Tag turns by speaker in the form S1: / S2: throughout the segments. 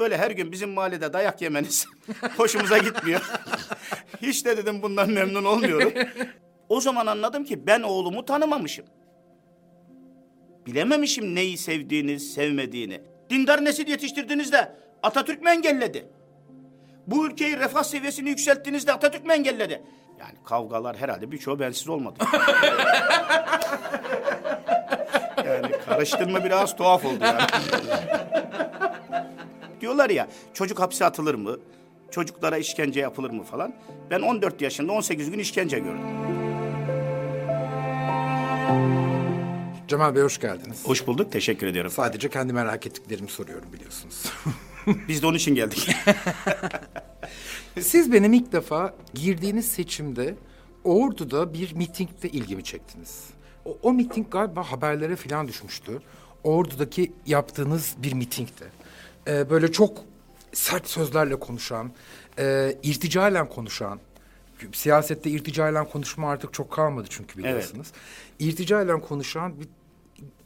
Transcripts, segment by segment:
S1: böyle her gün bizim mahallede dayak yemeniz hoşumuza gitmiyor. Hiç de dedim bundan memnun olmuyorum. O zaman anladım ki ben oğlumu tanımamışım. Bilememişim neyi sevdiğini, sevmediğini. Dindar nesil yetiştirdiğinizde Atatürk mü engelledi? Bu ülkeyi refah seviyesini yükselttiğinizde Atatürk mü engelledi? Yani kavgalar herhalde birçoğu bensiz olmadı. yani karıştırma biraz tuhaf oldu yani. Diyorlar ya çocuk hapse atılır mı? Çocuklara işkence yapılır mı falan. Ben 14 yaşında 18 gün işkence gördüm.
S2: Cemal Bey hoş geldiniz.
S1: Hoş bulduk, teşekkür ediyorum.
S2: Sadece kendi merak ettiklerimi soruyorum biliyorsunuz.
S1: Biz de onun için geldik.
S2: Siz benim ilk defa girdiğiniz seçimde Ordu'da bir mitingde ilgimi çektiniz. O, o miting galiba haberlere falan düşmüştü. Ordu'daki yaptığınız bir mitingdi. Ee, böyle çok sert sözlerle konuşan, e, irticalen konuşan, siyasette irticalen konuşma artık çok kalmadı çünkü biliyorsunuz. İrticalen konuşan bir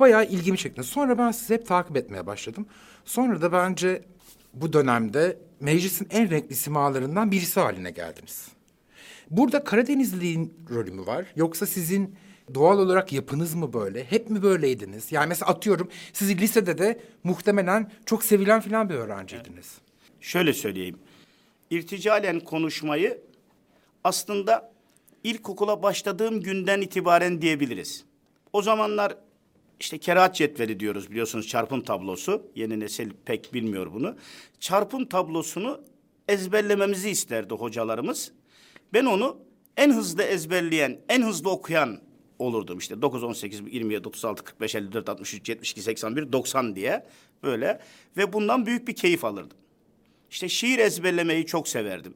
S2: bayağı ilgimi çekti. Sonra ben sizi hep takip etmeye başladım. Sonra da bence bu dönemde meclisin en renkli simalarından birisi haline geldiniz. Burada Karadenizli'nin rolü mü var? Yoksa sizin doğal olarak yapınız mı böyle? Hep mi böyleydiniz? Yani mesela atıyorum siz lisede de muhtemelen çok sevilen falan bir öğrenciydiniz.
S1: Şöyle söyleyeyim. İrticalen konuşmayı aslında ilkokula başladığım günden itibaren diyebiliriz. O zamanlar işte kerahat cetveli diyoruz biliyorsunuz çarpım tablosu. Yeni nesil pek bilmiyor bunu. Çarpım tablosunu ezberlememizi isterdi hocalarımız. Ben onu en hızlı ezberleyen, en hızlı okuyan olurdum işte 9, 18, 27, 36, 45, 54, 63, 72, 81, 90 diye böyle ve bundan büyük bir keyif alırdım. İşte şiir ezberlemeyi çok severdim.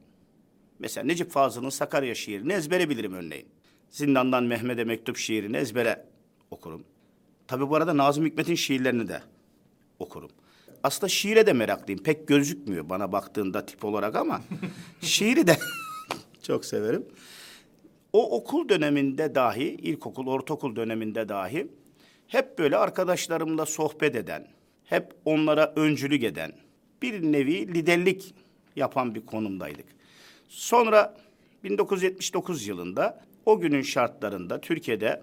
S1: Mesela Necip Fazıl'ın Sakarya şiirini ezbere bilirim örneğin. Zindandan Mehmet'e mektup şiirini ezbere okurum. Tabii bu arada Nazım Hikmet'in şiirlerini de okurum. Aslında şiire de meraklıyım. Pek gözükmüyor bana baktığında tip olarak ama şiiri de çok severim. O okul döneminde dahi, ilkokul, ortaokul döneminde dahi hep böyle arkadaşlarımla sohbet eden, hep onlara öncülük eden, bir nevi liderlik yapan bir konumdaydık. Sonra 1979 yılında o günün şartlarında Türkiye'de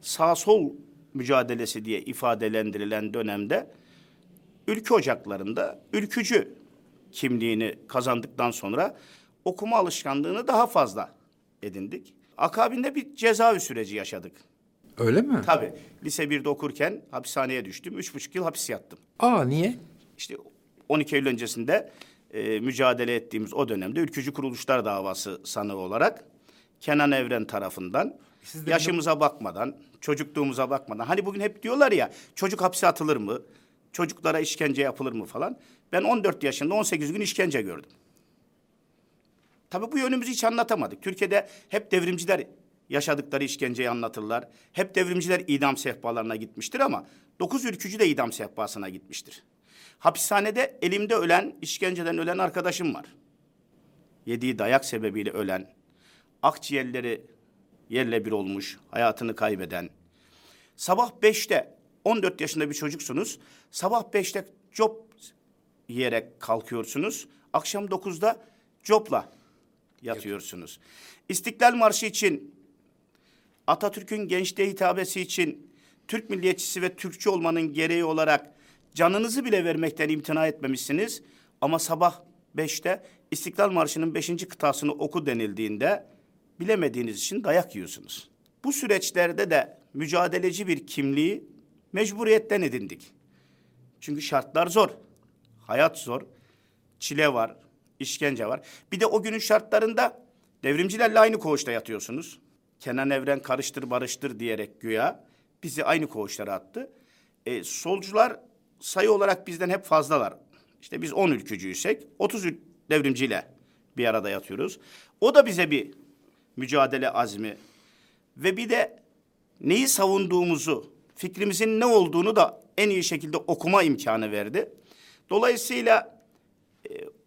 S1: sağ sol mücadelesi diye ifadelendirilen dönemde ülke ocaklarında ülkücü kimliğini kazandıktan sonra okuma alışkanlığını daha fazla edindik. Akabinde bir cezaevi süreci yaşadık.
S2: Öyle mi?
S1: Tabii lise 1'de okurken hapishaneye düştüm. Üç buçuk yıl hapis yattım.
S2: Aa niye?
S1: İşte 12 Eylül öncesinde e, mücadele ettiğimiz o dönemde ülkücü kuruluşlar davası sanığı olarak Kenan Evren tarafından
S2: Siz de
S1: yaşımıza bakmadan, çocukluğumuza bakmadan. Hani bugün hep diyorlar ya çocuk hapse atılır mı? Çocuklara işkence yapılır mı falan. Ben 14 yaşında 18 gün işkence gördüm. Tabii bu yönümüzü hiç anlatamadık. Türkiye'de hep devrimciler yaşadıkları işkenceyi anlatırlar. Hep devrimciler idam sehpalarına gitmiştir ama dokuz ülkücü de idam sehpasına gitmiştir. Hapishanede elimde ölen, işkenceden ölen arkadaşım var. Yediği dayak sebebiyle ölen, akciğerleri yerle bir olmuş, hayatını kaybeden. Sabah beşte, 14 yaşında bir çocuksunuz. Sabah beşte job yiyerek kalkıyorsunuz. Akşam dokuzda copla yatıyorsunuz. İstiklal Marşı için, Atatürk'ün gençliğe hitabesi için, Türk milliyetçisi ve Türkçü olmanın gereği olarak canınızı bile vermekten imtina etmemişsiniz. Ama sabah beşte İstiklal Marşı'nın beşinci kıtasını oku denildiğinde bilemediğiniz için dayak yiyorsunuz. Bu süreçlerde de mücadeleci bir kimliği mecburiyetten edindik. Çünkü şartlar zor. Hayat zor. Çile var, işkence var. Bir de o günün şartlarında devrimcilerle aynı koğuşta yatıyorsunuz. Kenan Evren karıştır barıştır diyerek güya bizi aynı koğuşlara attı. E, solcular sayı olarak bizden hep fazlalar. İşte biz 10 ülkücüysek 30 ül- devrimciyle bir arada yatıyoruz. O da bize bir mücadele azmi ve bir de neyi savunduğumuzu, fikrimizin ne olduğunu da en iyi şekilde okuma imkanı verdi. Dolayısıyla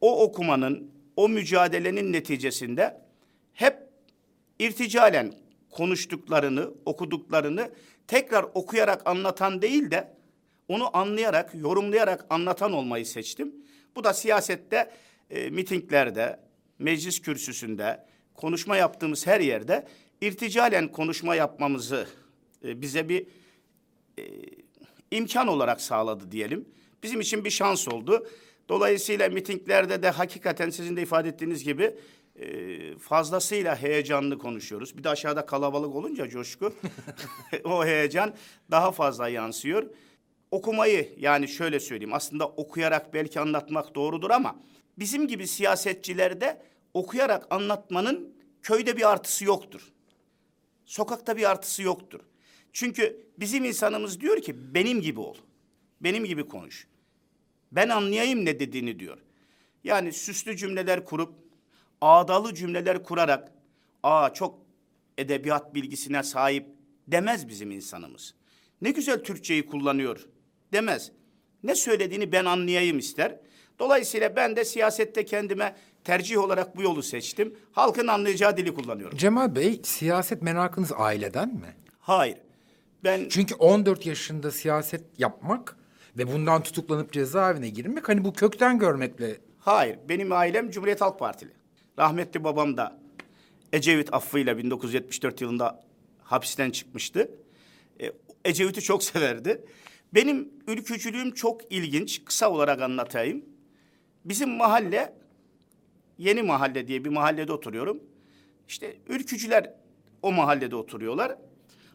S1: o okumanın, o mücadelenin neticesinde hep irticalen konuştuklarını, okuduklarını tekrar okuyarak anlatan değil de Onu anlayarak, yorumlayarak anlatan olmayı seçtim. Bu da siyasette, e, mitinglerde, meclis kürsüsünde, konuşma yaptığımız her yerde irticalen konuşma yapmamızı e, bize bir imkan olarak sağladı diyelim. Bizim için bir şans oldu. Dolayısıyla mitinglerde de hakikaten sizin de ifade ettiğiniz gibi e, fazlasıyla heyecanlı konuşuyoruz. Bir de aşağıda kalabalık olunca coşku o heyecan daha fazla yansıyor. Okumayı yani şöyle söyleyeyim aslında okuyarak belki anlatmak doğrudur ama bizim gibi siyasetçilerde okuyarak anlatmanın köyde bir artısı yoktur. Sokakta bir artısı yoktur. Çünkü bizim insanımız diyor ki benim gibi ol. Benim gibi konuş. Ben anlayayım ne dediğini diyor. Yani süslü cümleler kurup ağdalı cümleler kurarak aa çok edebiyat bilgisine sahip demez bizim insanımız. Ne güzel Türkçeyi kullanıyor demez. Ne söylediğini ben anlayayım ister. Dolayısıyla ben de siyasette kendime tercih olarak bu yolu seçtim. Halkın anlayacağı dili kullanıyorum.
S2: Cemal Bey, siyaset merakınız aileden mi?
S1: Hayır. Ben
S2: Çünkü 14 yaşında siyaset yapmak ve bundan tutuklanıp cezaevine girmek hani bu kökten görmekle
S1: Hayır, benim ailem Cumhuriyet Halk Partili. Rahmetli babam da Ecevit affıyla 1974 yılında hapisten çıkmıştı. E, Ecevit'i çok severdi. Benim ülkücülüğüm çok ilginç. Kısa olarak anlatayım. Bizim mahalle, Yeni Mahalle diye bir mahallede oturuyorum. İşte ülkücüler o mahallede oturuyorlar.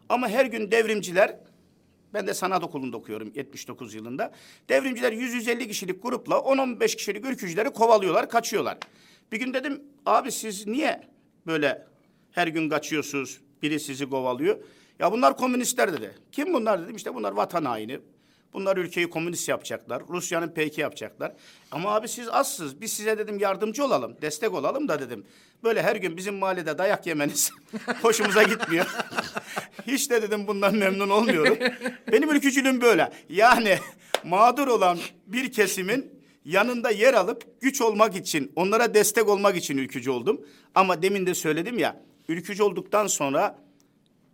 S1: Ama her gün devrimciler ben de sanat okulunda okuyorum 79 yılında. Devrimciler 100-150 kişilik grupla 10-15 kişilik ülkücüleri kovalıyorlar, kaçıyorlar. Bir gün dedim abi siz niye böyle her gün kaçıyorsunuz, biri sizi kovalıyor? Ya bunlar komünistler dedi. Kim bunlar dedim işte bunlar vatan haini. Bunlar ülkeyi komünist yapacaklar. Rusya'nın peyki yapacaklar. Ama abi siz azsınız. Biz size dedim yardımcı olalım, destek olalım da dedim. Böyle her gün bizim mahallede dayak yemeniz hoşumuza gitmiyor. Hiç de dedim bundan memnun olmuyorum. Benim ülkücülüğüm böyle. Yani mağdur olan bir kesimin yanında yer alıp güç olmak için, onlara destek olmak için ülkücü oldum. Ama demin de söyledim ya, ülkücü olduktan sonra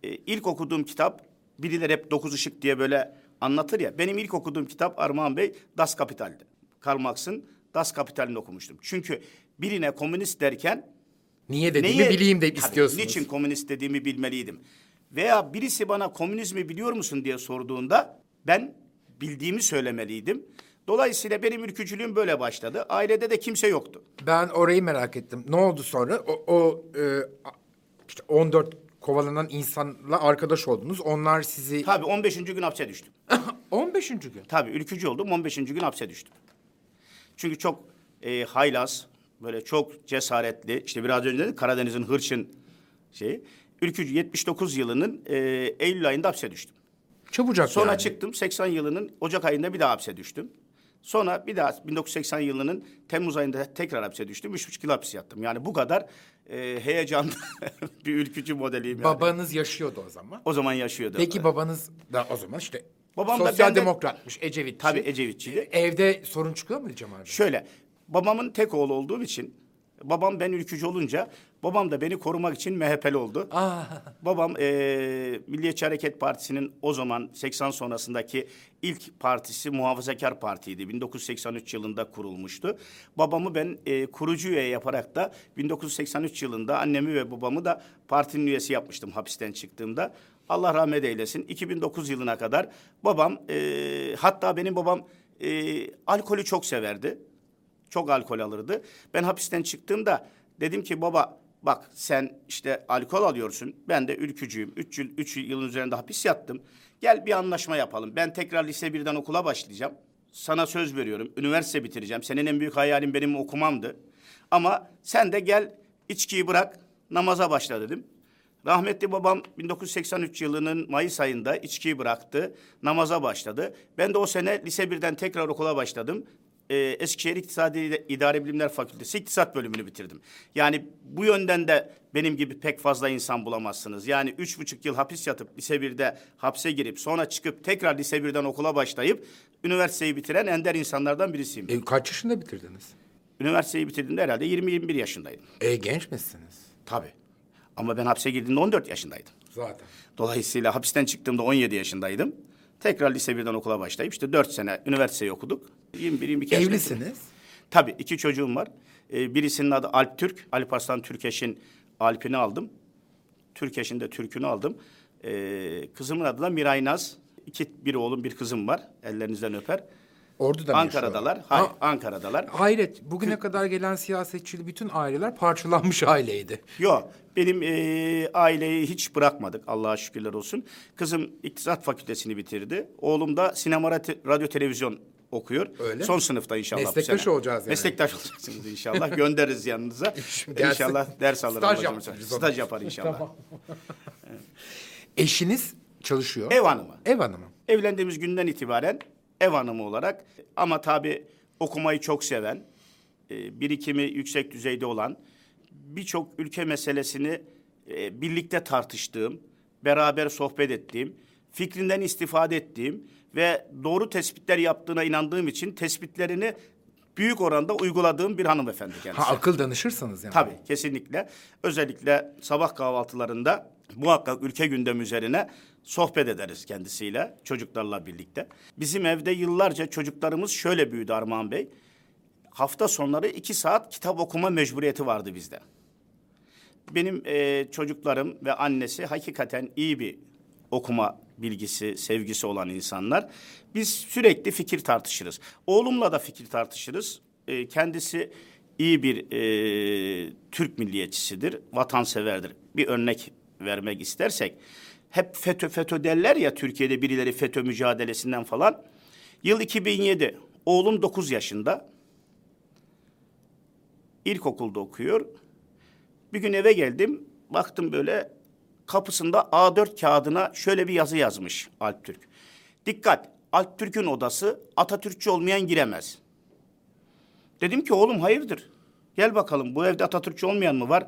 S1: e, ilk okuduğum kitap, birileri hep dokuz ışık diye böyle anlatır ya. Benim ilk okuduğum kitap Armağan Bey Das Kapital'di. Karl Marx'ın Das Kapital'ini okumuştum. Çünkü birine komünist derken
S2: niye dediğimi
S1: Neyi-
S2: bileyim de
S1: Tabii,
S2: istiyorsunuz.
S1: Niçin komünist dediğimi bilmeliydim. Veya birisi bana komünizmi biliyor musun diye sorduğunda ben bildiğimi söylemeliydim. Dolayısıyla benim ülkücülüğüm böyle başladı. Ailede de kimse yoktu.
S2: Ben orayı merak ettim. Ne oldu sonra? O, o e, işte 14 kovalanan insanla arkadaş oldunuz. Onlar sizi...
S1: Tabii 15. gün hapse düştüm.
S2: 15. gün.
S1: Tabii ülkücü oldum 15. gün hapse düştüm. Çünkü çok e, haylaz, böyle çok cesaretli. İşte biraz önce dedim Karadeniz'in hırçın şeyi. Ülkücü 79 yılının e, Eylül ayında hapse düştüm.
S2: Çabucak
S1: Sonra
S2: yani.
S1: çıktım 80 yılının Ocak ayında bir daha hapse düştüm. Sonra bir daha 1980 yılının Temmuz ayında tekrar hapse düştüm. Üç buçuk yıl hapis yattım. Yani bu kadar e, heyecanlı bir ülkücü modeliyim yani.
S2: Babanız yaşıyordu o zaman.
S1: O zaman yaşıyordu.
S2: Peki babanız da o zaman işte
S1: Babam da
S2: sosyal
S1: benden-
S2: demokratmış, Ecevitçi.
S1: Tabii Ecevitçiydi.
S2: Evde sorun çıkıyor muydu Cemal Bey?
S1: Şöyle, babamın tek oğlu olduğum için, babam ben ülkücü olunca, babam da beni korumak için MHP'li oldu. Babam eee Milliyetçi Hareket Partisi'nin o zaman 80 sonrasındaki ilk partisi Muhafazakar Parti'ydi. 1983 yılında kurulmuştu. Babamı ben eee, kurucu üye yaparak da 1983 yılında annemi ve babamı da partinin üyesi yapmıştım hapisten çıktığımda. Allah rahmet eylesin. 2009 yılına kadar babam, eee, hatta benim babam eee, alkolü çok severdi. Çok alkol alırdı. Ben hapisten çıktığımda dedim ki baba bak sen işte alkol alıyorsun. Ben de ülkücüyüm. Üç yıl, üç yılın üzerinde hapis yattım. Gel bir anlaşma yapalım. Ben tekrar lise birden okula başlayacağım. Sana söz veriyorum. Üniversite bitireceğim. Senin en büyük hayalin benim okumamdı. Ama sen de gel içkiyi bırak namaza başla dedim. Rahmetli babam 1983 yılının Mayıs ayında içkiyi bıraktı, namaza başladı. Ben de o sene lise birden tekrar okula başladım. Ee, Eskişehir İktisadi İdare Bilimler Fakültesi İktisat bölümünü bitirdim. Yani bu yönden de benim gibi pek fazla insan bulamazsınız. Yani üç buçuk yıl hapis yatıp lise birde hapse girip sonra çıkıp tekrar lise birden okula başlayıp üniversiteyi bitiren ender insanlardan birisiyim.
S2: E, kaç yaşında bitirdiniz?
S1: Üniversiteyi bitirdiğimde herhalde 20-21 yaşındaydım.
S2: E, genç misiniz?
S1: Tabii. Ama ben hapse girdiğimde 14 yaşındaydım.
S2: Zaten.
S1: Dolayısıyla hapisten çıktığımda 17 yaşındaydım. Tekrar lise birden okula başlayıp işte dört sene üniversiteyi okuduk. 21 22 yaşında-
S2: Evlisiniz.
S1: Tabii iki çocuğum var. Ee, birisinin adı Alp Türk. Alp Arslan Türkeş'in Alp'ini aldım. Türkeş'in de Türk'ünü aldım. Ee, kızımın adı da Miray Naz. İki, bir oğlum bir kızım var. Ellerinizden öper.
S2: Ordu'da mı
S1: Ankara'dalar. Hayır,
S2: Ha,
S1: Ankara'dalar.
S2: hayret. Bugüne kadar gelen siyasetçili bütün aileler parçalanmış aileydi.
S1: Yok, benim e, aileyi hiç bırakmadık Allah'a şükürler olsun. Kızım İktisat Fakültesini bitirdi. Oğlum da sinema, rate- radyo, televizyon okuyor.
S2: Öyle
S1: Son
S2: mi?
S1: sınıfta inşallah bu
S2: Meslektaş
S1: sene.
S2: olacağız yani.
S1: Meslektaş olacaksınız inşallah. Göndeririz yanınıza.
S2: Gelsin.
S1: inşallah ders alır.
S2: Staj
S1: hocam.
S2: yaptırırız
S1: Staj
S2: ona.
S1: yapar inşallah.
S2: Eşiniz çalışıyor.
S1: Ev hanımı.
S2: Ev hanımı.
S1: Evlendiğimiz günden itibaren ev hanımı olarak ama tabii okumayı çok seven, e, birikimi yüksek düzeyde olan, birçok ülke meselesini e, birlikte tartıştığım, beraber sohbet ettiğim, fikrinden istifade ettiğim ve doğru tespitler yaptığına inandığım için tespitlerini büyük oranda uyguladığım bir hanımefendi kendisi.
S2: Ha akıl danışırsanız yani.
S1: Tabii kesinlikle. Özellikle sabah kahvaltılarında muhakkak ülke gündemi üzerine sohbet ederiz kendisiyle, çocuklarla birlikte. Bizim evde yıllarca çocuklarımız şöyle büyüdü Armağan Bey. Hafta sonları iki saat kitap okuma mecburiyeti vardı bizde. Benim eee, çocuklarım ve annesi hakikaten iyi bir okuma bilgisi, sevgisi olan insanlar. Biz sürekli fikir tartışırız. Oğlumla da fikir tartışırız. Eee, kendisi iyi bir eee, Türk milliyetçisidir, vatanseverdir. Bir örnek vermek istersek, hep FETÖ FETÖ derler ya Türkiye'de birileri FETÖ mücadelesinden falan. Yıl 2007, oğlum 9 yaşında. İlkokulda okuyor. Bir gün eve geldim. Baktım böyle kapısında A4 kağıdına şöyle bir yazı yazmış Alptürk. Dikkat! Alptürk'ün odası Atatürkçü olmayan giremez. Dedim ki oğlum hayırdır? Gel bakalım bu evde Atatürkçü olmayan mı var?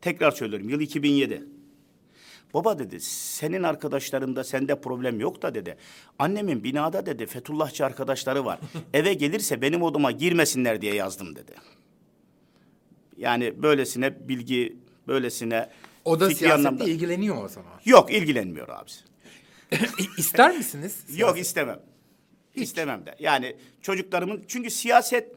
S1: Tekrar söylüyorum yıl 2007. Baba dedi senin arkadaşlarında sende problem yok da dedi. Annemin binada dedi Fethullahçı arkadaşları var. Eve gelirse benim odama girmesinler diye yazdım dedi. Yani böylesine bilgi, böylesine
S2: O da
S1: fikri
S2: siyasetle
S1: anlamda-
S2: ilgileniyor o zaman.
S1: Yok ilgilenmiyor abisi.
S2: İster misiniz?
S1: Yok istemem. İstemem de. Yani çocuklarımın çünkü siyaset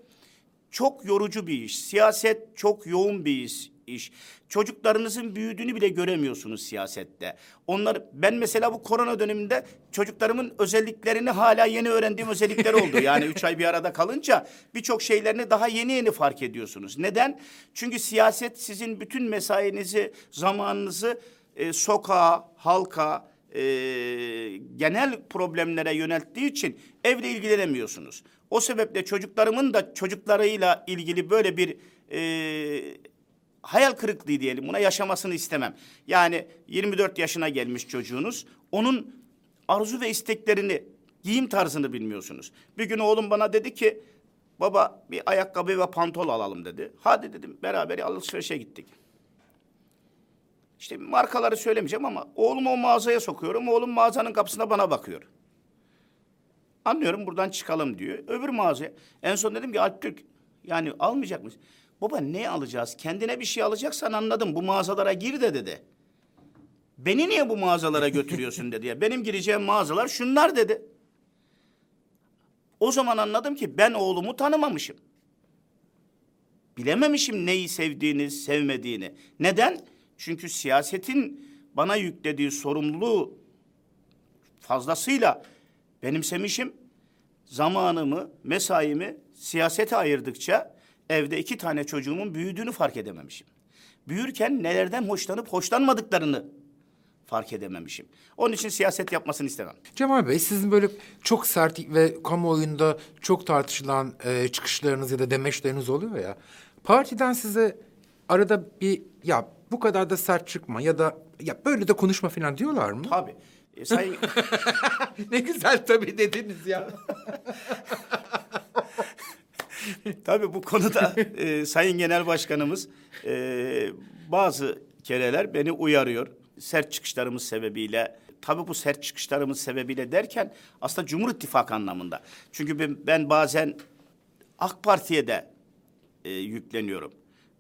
S1: çok yorucu bir iş. Siyaset çok yoğun bir iş. İş. Çocuklarınızın büyüdüğünü bile göremiyorsunuz siyasette. Onlar ben mesela bu korona döneminde çocuklarımın özelliklerini hala yeni öğrendiğim özellikler oldu. Yani üç ay bir arada kalınca birçok şeylerini daha yeni yeni fark ediyorsunuz. Neden? Çünkü siyaset sizin bütün mesainizi, zamanınızı e, sokağa, halka, e, genel problemlere yönelttiği için evle ilgilenemiyorsunuz. O sebeple çocuklarımın da çocuklarıyla ilgili böyle bir e, hayal kırıklığı diyelim buna yaşamasını istemem. Yani 24 yaşına gelmiş çocuğunuz onun arzu ve isteklerini, giyim tarzını bilmiyorsunuz. Bir gün oğlum bana dedi ki baba bir ayakkabı ve pantol alalım dedi. Hadi dedim beraber alışverişe gittik. İşte markaları söylemeyeceğim ama oğlumu o mağazaya sokuyorum. Oğlum mağazanın kapısına bana bakıyor. Anlıyorum buradan çıkalım diyor. Öbür mağazaya. En son dedim ki Alp yani almayacak mısın? Baba ne alacağız? Kendine bir şey alacaksan anladım. Bu mağazalara gir de dedi. Beni niye bu mağazalara götürüyorsun dedi ya. Benim gireceğim mağazalar şunlar dedi. O zaman anladım ki ben oğlumu tanımamışım. Bilememişim neyi sevdiğini, sevmediğini. Neden? Çünkü siyasetin bana yüklediği sorumluluğu fazlasıyla benimsemişim. Zamanımı, mesaimi siyasete ayırdıkça evde iki tane çocuğumun büyüdüğünü fark edememişim. Büyürken nelerden hoşlanıp hoşlanmadıklarını fark edememişim. Onun için siyaset yapmasını istemem.
S2: Cemal Bey sizin böyle çok sert ve kamuoyunda çok tartışılan e, çıkışlarınız ya da demeçleriniz oluyor ya. Partiden size arada bir ya bu kadar da sert çıkma ya da ya böyle de konuşma falan diyorlar mı?
S1: Tabii. E, sayın,
S2: ne güzel tabii dediniz ya.
S1: Tabii bu konuda e, Sayın Genel Başkanımız e, bazı kereler beni uyarıyor. Sert çıkışlarımız sebebiyle. Tabii bu sert çıkışlarımız sebebiyle derken aslında Cumhur İttifakı anlamında. Çünkü ben, ben bazen AK Parti'ye de e, yükleniyorum.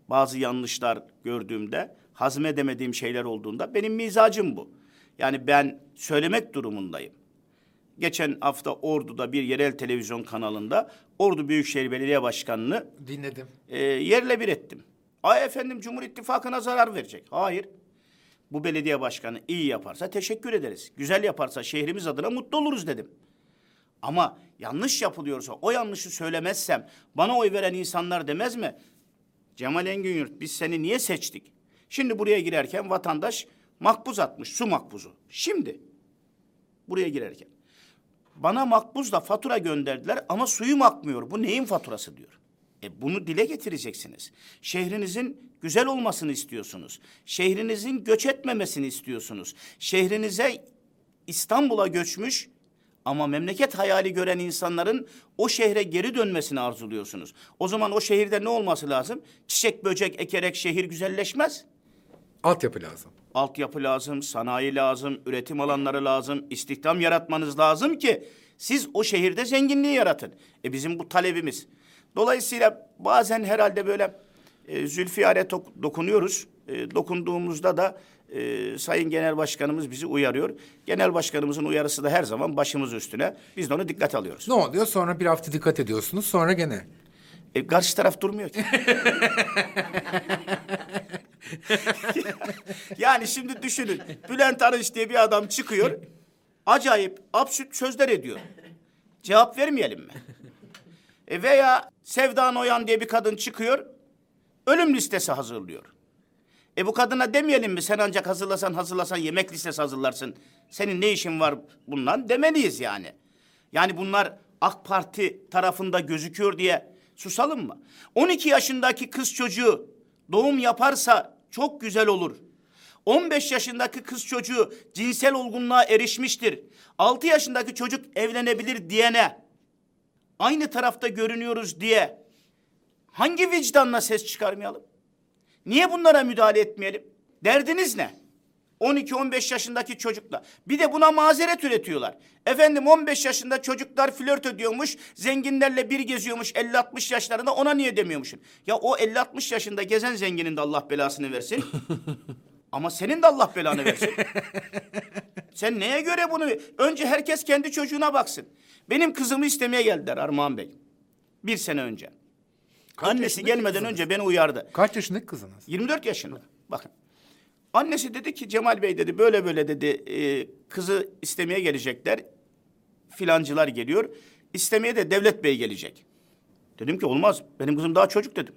S1: Bazı yanlışlar gördüğümde, hazmedemediğim şeyler olduğunda benim mizacım bu. Yani ben söylemek durumundayım. Geçen hafta Ordu'da bir yerel televizyon kanalında Ordu Büyükşehir Belediye Başkanı'nı
S2: Dinledim.
S1: e, yerle bir ettim. Ay efendim Cumhur İttifakı'na zarar verecek. Hayır. Bu belediye başkanı iyi yaparsa teşekkür ederiz. Güzel yaparsa şehrimiz adına mutlu oluruz dedim. Ama yanlış yapılıyorsa o yanlışı söylemezsem bana oy veren insanlar demez mi? Cemal Engin Yurt biz seni niye seçtik? Şimdi buraya girerken vatandaş makbuz atmış su makbuzu. Şimdi buraya girerken. Bana makbuzla fatura gönderdiler ama suyum akmıyor. Bu neyin faturası diyor. E bunu dile getireceksiniz. Şehrinizin güzel olmasını istiyorsunuz. Şehrinizin göç etmemesini istiyorsunuz. Şehrinize İstanbul'a göçmüş ama memleket hayali gören insanların o şehre geri dönmesini arzuluyorsunuz. O zaman o şehirde ne olması lazım? Çiçek böcek ekerek şehir güzelleşmez.
S2: Altyapı lazım.
S1: Altyapı lazım, sanayi lazım, üretim alanları lazım, istihdam yaratmanız lazım ki siz o şehirde zenginliği yaratın. E bizim bu talebimiz. Dolayısıyla bazen herhalde böyle e, Zülfiyar'e dokunuyoruz. E, dokunduğumuzda da e, Sayın Genel Başkanımız bizi uyarıyor. Genel Başkanımızın uyarısı da her zaman başımız üstüne. Biz de onu dikkate alıyoruz.
S2: Ne oluyor? Sonra bir hafta dikkat ediyorsunuz. Sonra gene.
S1: E, karşı taraf durmuyor ki. yani şimdi düşünün. Bülent Arınç diye bir adam çıkıyor. Acayip absürt sözler ediyor. Cevap vermeyelim mi? E veya Sevda Noyan diye bir kadın çıkıyor. Ölüm listesi hazırlıyor. E bu kadına demeyelim mi sen ancak hazırlasan hazırlasan yemek listesi hazırlarsın. Senin ne işin var bundan demeliyiz yani. Yani bunlar AK Parti tarafında gözüküyor diye susalım mı? 12 yaşındaki kız çocuğu doğum yaparsa çok güzel olur. 15 yaşındaki kız çocuğu cinsel olgunluğa erişmiştir. 6 yaşındaki çocuk evlenebilir diyene aynı tarafta görünüyoruz diye hangi vicdanla ses çıkarmayalım? Niye bunlara müdahale etmeyelim? Derdiniz ne? 12-15 yaşındaki çocukla. Bir de buna mazeret üretiyorlar. Efendim 15 yaşında çocuklar flört ediyormuş, zenginlerle bir geziyormuş 50-60 yaşlarında ona niye demiyormuşsun? Ya o 50-60 yaşında gezen zenginin de Allah belasını versin. Ama senin de Allah belanı versin. Sen neye göre bunu... Önce herkes kendi çocuğuna baksın. Benim kızımı istemeye geldiler Armağan Bey. Bir sene önce. Annesi
S2: yaşındaki
S1: gelmeden
S2: kızınız?
S1: önce beni uyardı.
S2: Kaç yaşındaki kızınız?
S1: 24 yaşında. Bakın. Annesi dedi ki Cemal Bey dedi böyle böyle dedi e, kızı istemeye gelecekler. Filancılar geliyor. İstemeye de Devlet Bey gelecek. Dedim ki olmaz. Benim kızım daha çocuk dedim.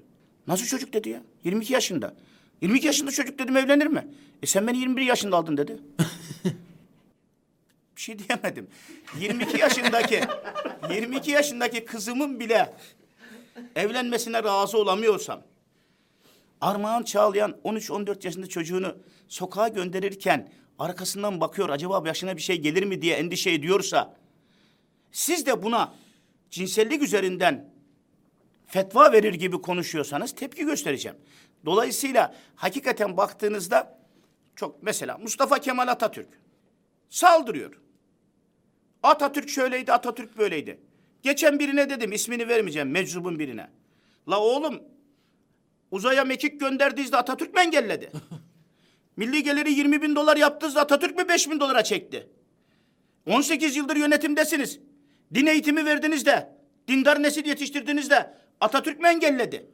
S1: Nasıl çocuk dedi ya? 22 yaşında. 22 yaşında çocuk dedim evlenir mi? E sen beni 21 yaşında aldın dedi. Bir şey diyemedim. 22 yaşındaki 22 yaşındaki kızımın bile evlenmesine razı olamıyorsam Armağan Çağlayan 13-14 yaşında çocuğunu sokağa gönderirken arkasından bakıyor acaba başına bir şey gelir mi diye endişe ediyorsa siz de buna cinsellik üzerinden fetva verir gibi konuşuyorsanız tepki göstereceğim. Dolayısıyla hakikaten baktığınızda çok mesela Mustafa Kemal Atatürk saldırıyor. Atatürk şöyleydi, Atatürk böyleydi. Geçen birine dedim, ismini vermeyeceğim, meczubun birine. La oğlum, uzaya mekik gönderdiyse Atatürk mü engelledi? Milli geliri 20 bin dolar yaptınız da Atatürk mü 5 bin dolara çekti? 18 yıldır yönetimdesiniz. Din eğitimi verdiniz de, dindar nesil yetiştirdiniz de Atatürk mü engelledi?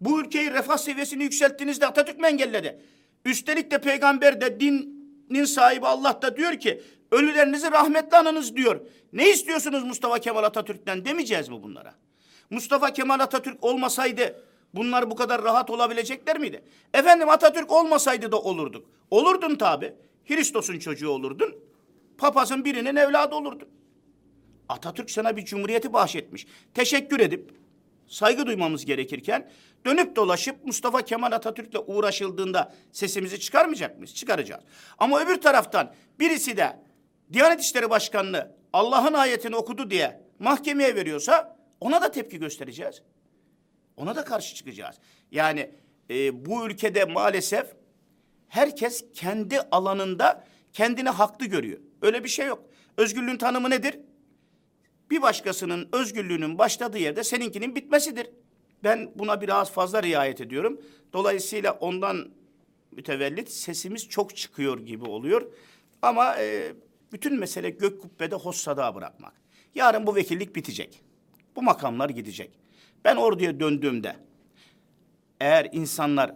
S1: Bu ülkeyi refah seviyesini yükselttiğinizde Atatürk mü engelledi? Üstelik de peygamber de dinin sahibi Allah da diyor ki ölülerinizi rahmetle anınız diyor. Ne istiyorsunuz Mustafa Kemal Atatürk'ten demeyeceğiz mi bunlara? Mustafa Kemal Atatürk olmasaydı bunlar bu kadar rahat olabilecekler miydi? Efendim Atatürk olmasaydı da olurduk. Olurdun tabi. Hristos'un çocuğu olurdun. Papazın birinin evladı olurdun. Atatürk sana bir cumhuriyeti bahşetmiş. Teşekkür edip saygı duymamız gerekirken dönüp dolaşıp Mustafa Kemal Atatürk'le uğraşıldığında sesimizi çıkarmayacak mıyız? Çıkaracağız. Ama öbür taraftan birisi de Diyanet İşleri Başkanı'nı Allah'ın ayetini okudu diye mahkemeye veriyorsa ona da tepki göstereceğiz. Ona da karşı çıkacağız. Yani e, bu ülkede maalesef herkes kendi alanında kendini haklı görüyor. Öyle bir şey yok. Özgürlüğün tanımı nedir? bir başkasının özgürlüğünün başladığı yerde seninkinin bitmesidir. Ben buna biraz fazla riayet ediyorum. Dolayısıyla ondan mütevellit sesimiz çok çıkıyor gibi oluyor. Ama e, Bütün mesele gök kubbede hossada bırakmak. Yarın bu vekillik bitecek. Bu makamlar gidecek. Ben orduya döndüğümde eğer insanlar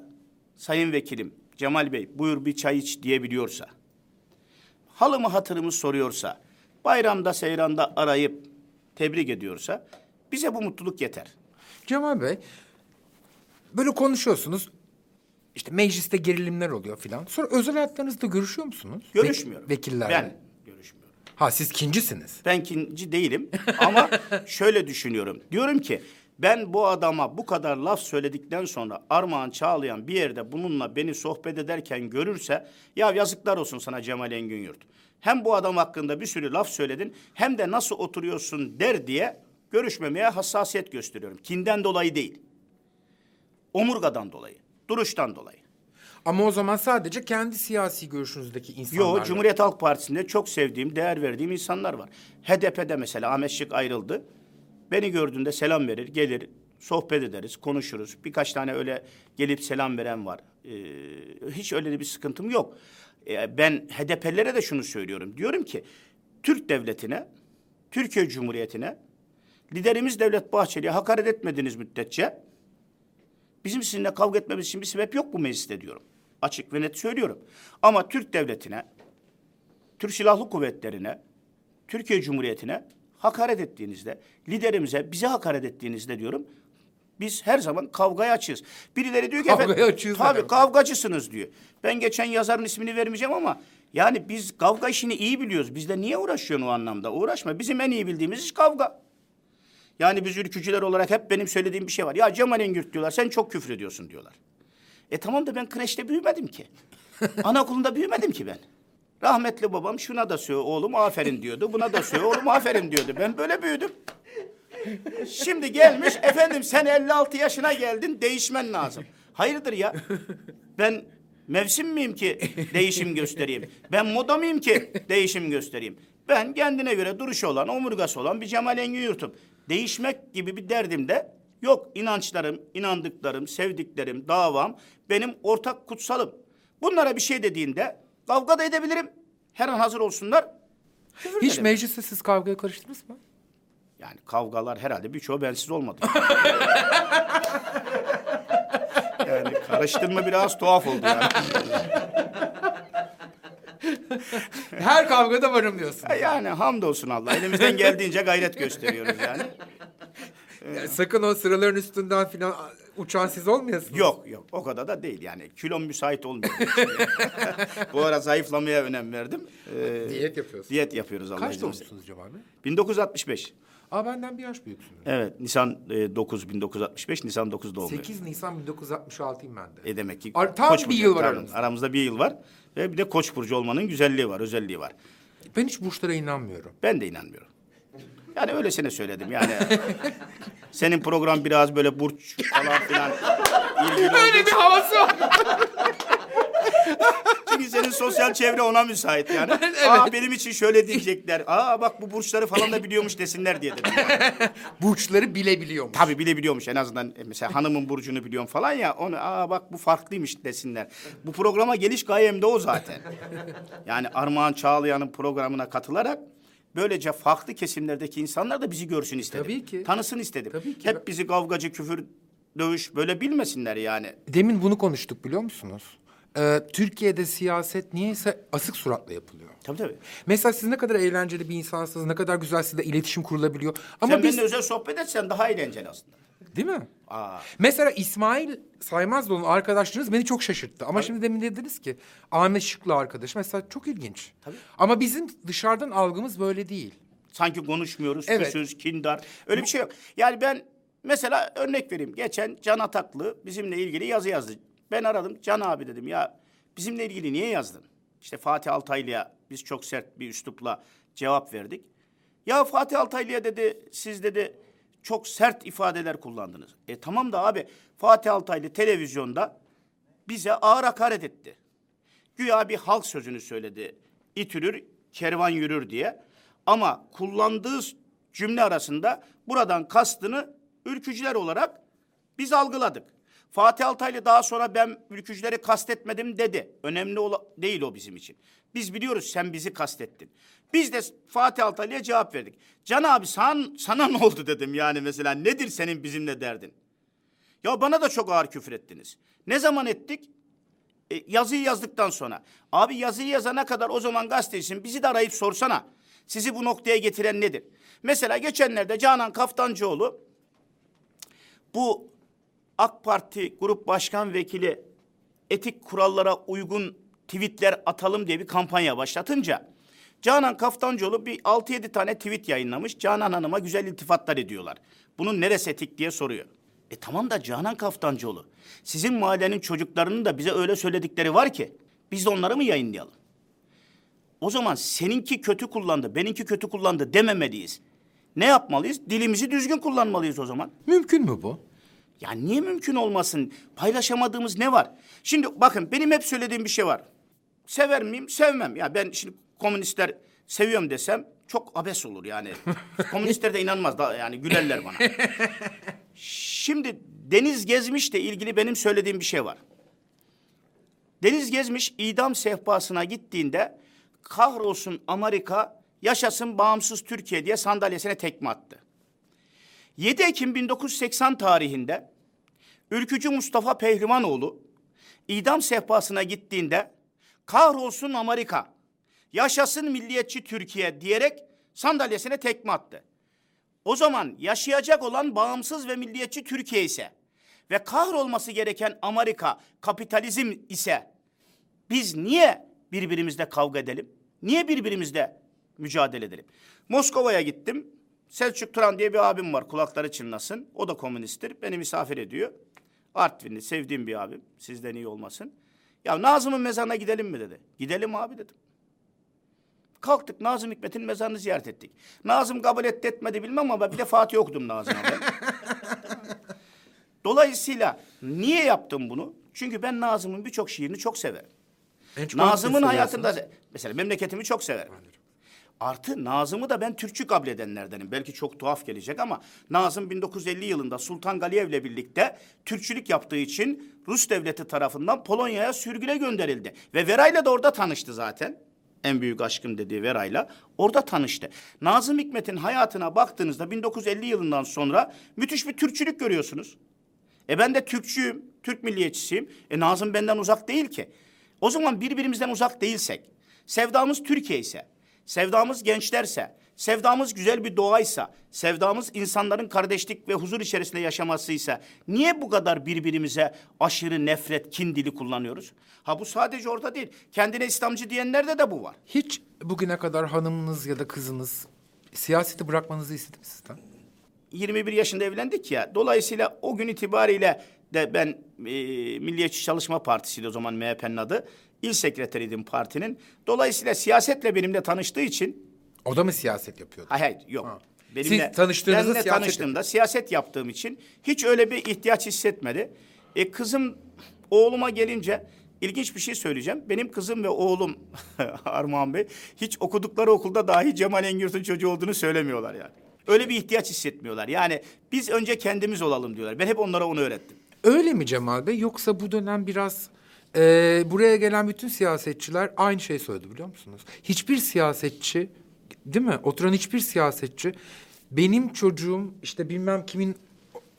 S1: sayın vekilim Cemal Bey buyur bir çay iç diyebiliyorsa, halımı hatırımı soruyorsa, bayramda seyranda arayıp tebrik ediyorsa bize bu mutluluk yeter.
S2: Cemal Bey, böyle konuşuyorsunuz. İşte mecliste gerilimler oluyor filan. Sonra özel hayatlarınızda görüşüyor musunuz? Ve-
S1: Görüşmüyorum.
S2: vekillerle.
S1: Ben görüşmüyorum.
S2: Ha siz kincisiniz.
S1: Ben kinci değilim ama şöyle düşünüyorum. Diyorum ki ben bu adama bu kadar laf söyledikten sonra Armağan Çağlayan bir yerde bununla beni sohbet ederken görürse ya yazıklar olsun sana Cemal Engin Yurt. Hem bu adam hakkında bir sürü laf söyledin hem de nasıl oturuyorsun der diye görüşmemeye hassasiyet gösteriyorum. Kinden dolayı değil. Omurgadan dolayı, duruştan dolayı.
S2: Ama o zaman sadece kendi siyasi görüşünüzdeki insanlarla.
S1: Yo, Cumhuriyet Halk Partisi'nde çok sevdiğim, değer verdiğim insanlar var. HDP'de mesela Ahmet Şık ayrıldı. Beni gördüğünde selam verir, gelir, sohbet ederiz, konuşuruz. Birkaç tane öyle gelip selam veren var. Ee, hiç öyle bir sıkıntım yok. Ee, ben HDP'lilere de şunu söylüyorum. Diyorum ki Türk devletine, Türkiye Cumhuriyeti'ne liderimiz Devlet Bahçeli'ye hakaret etmediğiniz müddetçe Bizim sizinle kavga etmemiz için bir sebep yok bu mecliste diyorum. Açık ve net söylüyorum. Ama Türk devletine, Türk Silahlı Kuvvetlerine, Türkiye Cumhuriyeti'ne hakaret ettiğinizde, liderimize, bize hakaret ettiğinizde diyorum, biz her zaman kavgaya açığız. Birileri diyor ki
S2: Kavgaya
S1: efendim,
S2: açığız
S1: tabii
S2: demek.
S1: kavgacısınız diyor. Ben geçen yazarın ismini vermeyeceğim ama yani biz kavga işini iyi biliyoruz. Bizde niye uğraşıyorsun o anlamda? Uğraşma. Bizim en iyi bildiğimiz iş kavga. Yani biz ülkücüler olarak hep benim söylediğim bir şey var. Ya Cemal Engürt diyorlar, sen çok küfür ediyorsun diyorlar. E tamam da ben kreşte büyümedim ki. Anaokulunda büyümedim ki ben. Rahmetli babam şuna da söyle oğlum aferin diyordu. Buna da söyle oğlum aferin diyordu. Ben böyle büyüdüm. Şimdi gelmiş efendim sen 56 yaşına geldin değişmen lazım. Hayırdır ya? Ben mevsim miyim ki değişim göstereyim? Ben moda mıyım ki değişim göstereyim? Ben kendine göre duruşu olan, omurgası olan bir Cemal Engin Yurt'um. Değişmek gibi bir derdim de yok. İnançlarım, inandıklarım, sevdiklerim, davam benim ortak kutsalım. Bunlara bir şey dediğinde kavga da edebilirim. Her an hazır olsunlar. küfür
S2: Hiç
S1: ederim.
S2: mecliste siz kavgaya karıştınız mı?
S1: Yani kavgalar herhalde birçoğu bensiz olmadı. yani karıştırma biraz tuhaf oldu yani.
S2: Her kavgada varım diyorsun.
S1: Yani hamdolsun Allah. Elimizden geldiğince gayret gösteriyoruz yani.
S2: Ya sakın o sıraların üstünden filan uçan siz olmayasınız.
S1: Yok yok o kadar da değil yani. Kilom müsait olmuyor. Bu ara zayıflamaya önem verdim. Ee,
S2: Diyet yapıyorsunuz.
S1: diyet yapıyoruz Allah
S2: Kaç
S1: izin verirse.
S2: Bey?
S1: 1965.
S2: Aa benden bir yaş büyüksünüz.
S1: Evet Nisan e, 9 1965 Nisan 9 doğumluyum.
S2: 8 Nisan 1966'yım ben de.
S1: E demek ki
S2: Ar- tam bir
S1: Burcu.
S2: yıl var aramızda.
S1: Aramızda bir yıl var. Ve bir de Koç burcu olmanın güzelliği var, özelliği var.
S2: Ben hiç burçlara inanmıyorum.
S1: Ben de inanmıyorum. Yani öylesine söyledim yani. Senin program biraz böyle burç falan filan ilgili
S2: Öyle bir havası var.
S1: Çünkü senin sosyal çevre ona müsait yani. Aa benim için şöyle diyecekler. Aa bak bu burçları falan da biliyormuş desinler diye dedim.
S2: Burçları bilebiliyormuş.
S1: Tabii bile biliyormuş en azından e, mesela hanımın burcunu biliyorum falan ya. Onu aa bak bu farklıymış desinler. Bu programa geliş gayem de o zaten. Yani Armağan Çağlayan'ın programına katılarak böylece farklı kesimlerdeki insanlar da bizi görsün istedim.
S2: Tabii ki.
S1: Tanısın istedim.
S2: Tabii ki.
S1: Hep bizi kavgacı, küfür, dövüş böyle bilmesinler yani.
S2: Demin bunu konuştuk biliyor musunuz? Ee, Türkiye'de siyaset niyeyse asık suratla yapılıyor.
S1: Tabii tabii.
S2: Mesela siz ne kadar eğlenceli bir insansınız, ne kadar güzel sizle iletişim kurulabiliyor. Ama
S1: Sen
S2: biz...
S1: benimle özel sohbet etsen daha eğlenceli aslında.
S2: Değil mi?
S1: Aa.
S2: Mesela İsmail Saymazlıoğlu'nun arkadaşlarınız beni çok şaşırttı. Ama şimdi demin dediniz ki Ahmet Şıklı arkadaş. Mesela çok ilginç.
S1: Tabii.
S2: Ama bizim dışarıdan algımız böyle değil.
S1: Sanki konuşmuyoruz,
S2: Evet.
S1: küsüz, kindar. Öyle bir şey yok. Yani ben mesela örnek vereyim. Geçen Can Ataklı bizimle ilgili yazı yazdı. Ben aradım. Can abi dedim ya bizimle ilgili niye yazdın? İşte Fatih Altaylı'ya biz çok sert bir üslupla cevap verdik. Ya Fatih Altaylı'ya dedi siz dedi çok sert ifadeler kullandınız. E tamam da abi Fatih Altaylı televizyonda bize ağır hakaret etti. Güya bir halk sözünü söyledi. İtülür, kervan yürür diye. Ama kullandığı cümle arasında buradan kastını ülkücüler olarak biz algıladık. Fatih Altaylı daha sonra ben ülkücüleri kastetmedim dedi. Önemli değil o bizim için. Biz biliyoruz sen bizi kastettin. Biz de Fatih Altaylı'ya cevap verdik. Can abi san, sana ne oldu dedim yani mesela nedir senin bizimle derdin? Ya bana da çok ağır küfür ettiniz. Ne zaman ettik? E, yazıyı yazdıktan sonra. Abi yazıyı yazana kadar o zaman gazetecisin bizi de arayıp sorsana. Sizi bu noktaya getiren nedir? Mesela geçenlerde Canan Kaftancıoğlu bu AK Parti Grup Başkan Vekili etik kurallara uygun tweetler atalım diye bir kampanya başlatınca Canan Kaftancıoğlu bir 6-7 tane tweet yayınlamış. Canan Hanım'a güzel iltifatlar ediyorlar. Bunun neresi etik diye soruyor. E tamam da Canan Kaftancıoğlu sizin mahallenin çocuklarının da bize öyle söyledikleri var ki biz de onları mı yayınlayalım? O zaman seninki kötü kullandı, benimki kötü kullandı dememeliyiz. Ne yapmalıyız? Dilimizi düzgün kullanmalıyız o zaman.
S2: Mümkün mü bu?
S1: Ya niye mümkün olmasın? Paylaşamadığımız ne var? Şimdi bakın benim hep söylediğim bir şey var. Sever miyim? Sevmem. Ya ben şimdi komünistler seviyorum desem çok abes olur yani. Komünistler de inanmaz da yani gülerler bana. Şimdi Deniz Gezmiş'le ilgili benim söylediğim bir şey var. Deniz Gezmiş idam sehpasına gittiğinde kahrolsun Amerika, yaşasın bağımsız Türkiye diye sandalyesine tekme attı. 7 Ekim 1980 tarihinde Ülkücü Mustafa Pehlivanoğlu idam sehpasına gittiğinde kahrolsun Amerika, yaşasın milliyetçi Türkiye diyerek sandalyesine tekme attı. O zaman yaşayacak olan bağımsız ve milliyetçi Türkiye ise ve kahrolması gereken Amerika kapitalizm ise biz niye birbirimizle kavga edelim? Niye birbirimizle mücadele edelim? Moskova'ya gittim. Selçuk Turan diye bir abim var kulakları çınlasın. O da komünisttir. Beni misafir ediyor. Artvinli sevdiğim bir abim. Sizden iyi olmasın. Ya Nazım'ın mezarına gidelim mi dedi. Gidelim abi dedim. Kalktık Nazım Hikmet'in mezarını ziyaret ettik. Nazım kabul etti etmedi bilmem ama bir de Fatih okudum Nazım'a ben. Dolayısıyla niye yaptım bunu? Çünkü ben Nazım'ın birçok şiirini çok severim.
S2: En çok
S1: Nazım'ın
S2: hangisini
S1: hayatında mesela memleketimi çok severim. Artı Nazım'ı da ben Türkçü kabul edenlerdenim. Belki çok tuhaf gelecek ama Nazım 1950 yılında Sultan Galiyev'le birlikte Türkçülük yaptığı için Rus devleti tarafından Polonya'ya sürgüne gönderildi. Ve Veray'la da orada tanıştı zaten. En büyük aşkım dediği Veray'la orada tanıştı. Nazım Hikmet'in hayatına baktığınızda 1950 yılından sonra müthiş bir Türkçülük görüyorsunuz. E ben de Türkçüyüm, Türk milliyetçisiyim. E Nazım benden uzak değil ki. O zaman birbirimizden uzak değilsek, sevdamız Türkiye ise, sevdamız gençlerse, sevdamız güzel bir doğaysa, sevdamız insanların kardeşlik ve huzur içerisinde yaşamasıysa, niye bu kadar birbirimize aşırı nefret, kin dili kullanıyoruz? Ha bu sadece orada değil. Kendine İslamcı diyenlerde de bu var.
S2: Hiç bugüne kadar hanımınız ya da kızınız siyaseti bırakmanızı istedi mi sizden?
S1: 21 yaşında evlendik ya. Dolayısıyla o gün itibariyle de ben e, Milliyetçi Çalışma Partisi'ydi o zaman MHP'nin adı. İl sekreteriydim partinin. Dolayısıyla siyasetle benimle tanıştığı için
S2: O da mı siyaset yapıyordu?
S1: hayır hayır yok.
S2: Ha.
S1: Benimle,
S2: Siz tanıştığınızda siyaset
S1: tanıştığımda siyaset yaptığım için hiç öyle bir ihtiyaç hissetmedi. E kızım oğluma gelince ilginç bir şey söyleyeceğim. Benim kızım ve oğlum Armağan Bey hiç okudukları okulda dahi Cemal Engürt'ün çocuğu olduğunu söylemiyorlar yani. Öyle bir ihtiyaç hissetmiyorlar. Yani biz önce kendimiz olalım diyorlar. Ben hep onlara onu öğrettim.
S2: Öyle mi Cemal Bey yoksa bu dönem biraz e, buraya gelen bütün siyasetçiler aynı şey söyledi biliyor musunuz? Hiçbir siyasetçi değil mi? Oturan hiçbir siyasetçi benim çocuğum işte bilmem kimin